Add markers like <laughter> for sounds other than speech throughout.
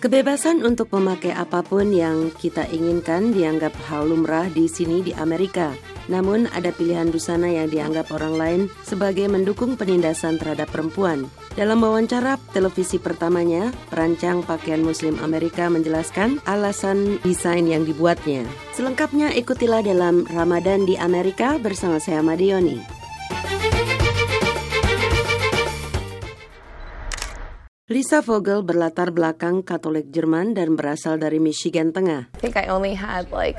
Kebebasan untuk memakai apa pun yang kita inginkan dianggap hal lumrah di sini di Amerika. Namun ada pilihan busana yang dianggap orang lain sebagai mendukung penindasan terhadap perempuan. Dalam wawancara televisi pertamanya, perancang pakaian muslim Amerika menjelaskan alasan desain yang dibuatnya. Selengkapnya ikutilah dalam Ramadan di Amerika bersama saya Madioni. Lisa Vogel berlatar belakang Katolik Jerman dan berasal dari Michigan Tengah. I think I only had like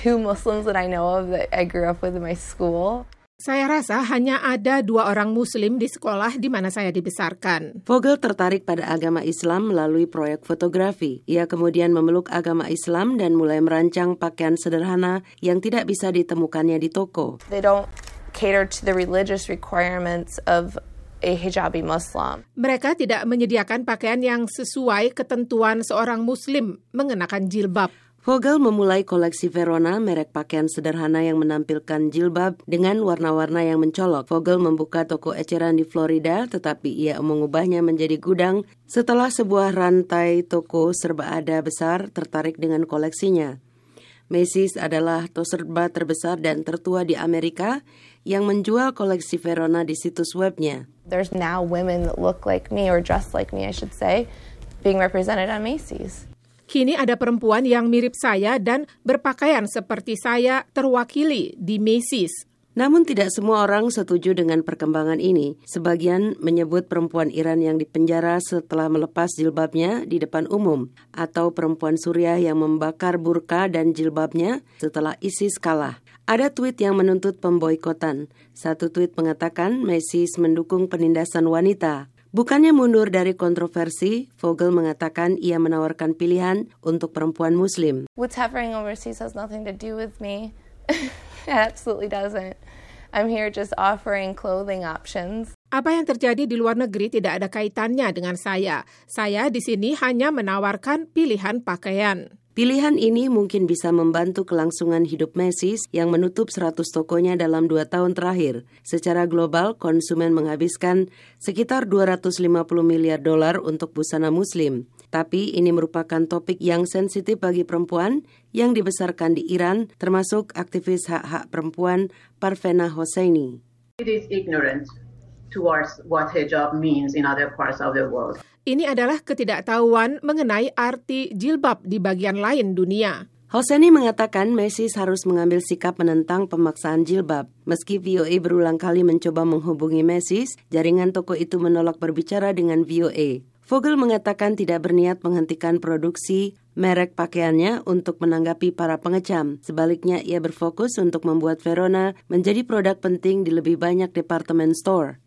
two Muslims that I know of that I grew up with in my school. Saya rasa hanya ada dua orang Muslim di sekolah di mana saya dibesarkan. Vogel tertarik pada agama Islam melalui proyek fotografi. Ia kemudian memeluk agama Islam dan mulai merancang pakaian sederhana yang tidak bisa ditemukannya di toko. They don't cater to the religious requirements of a hijabi Muslim. Mereka tidak menyediakan pakaian yang sesuai ketentuan seorang Muslim mengenakan jilbab. Vogel memulai koleksi Verona, merek pakaian sederhana yang menampilkan jilbab dengan warna-warna yang mencolok. Vogel membuka toko eceran di Florida, tetapi ia mengubahnya menjadi gudang setelah sebuah rantai toko serba ada besar tertarik dengan koleksinya. Macy's adalah toko serba terbesar dan tertua di Amerika yang menjual koleksi Verona di situs webnya. There's now women that look like me or dress like me, I should say, being represented on Macy's. Kini ada perempuan yang mirip saya dan berpakaian seperti saya terwakili di Macy's. Namun tidak semua orang setuju dengan perkembangan ini. Sebagian menyebut perempuan Iran yang dipenjara setelah melepas jilbabnya di depan umum atau perempuan Suriah yang membakar burka dan jilbabnya setelah ISIS kalah. Ada tweet yang menuntut pemboikotan. Satu tweet mengatakan Macy's mendukung penindasan wanita. Bukannya mundur dari kontroversi, Vogel mengatakan ia menawarkan pilihan untuk perempuan muslim. What's happening overseas has nothing to do with me. <laughs> It absolutely doesn't. I'm here just offering clothing options. Apa yang terjadi di luar negeri tidak ada kaitannya dengan saya. Saya di sini hanya menawarkan pilihan pakaian. Pilihan ini mungkin bisa membantu kelangsungan hidup Macy's yang menutup 100 tokonya dalam dua tahun terakhir. Secara global, konsumen menghabiskan sekitar 250 miliar dolar untuk busana muslim. Tapi ini merupakan topik yang sensitif bagi perempuan yang dibesarkan di Iran, termasuk aktivis hak-hak perempuan Parvena Hosseini. It is ignorant towards what hijab means in other parts of the world. Ini adalah ketidaktahuan mengenai arti jilbab di bagian lain dunia. Hoseni mengatakan Macy's harus mengambil sikap menentang pemaksaan jilbab. Meski VOA berulang kali mencoba menghubungi Macy's, jaringan toko itu menolak berbicara dengan VOA. Vogel mengatakan tidak berniat menghentikan produksi merek pakaiannya untuk menanggapi para pengecam. Sebaliknya, ia berfokus untuk membuat Verona menjadi produk penting di lebih banyak departemen store.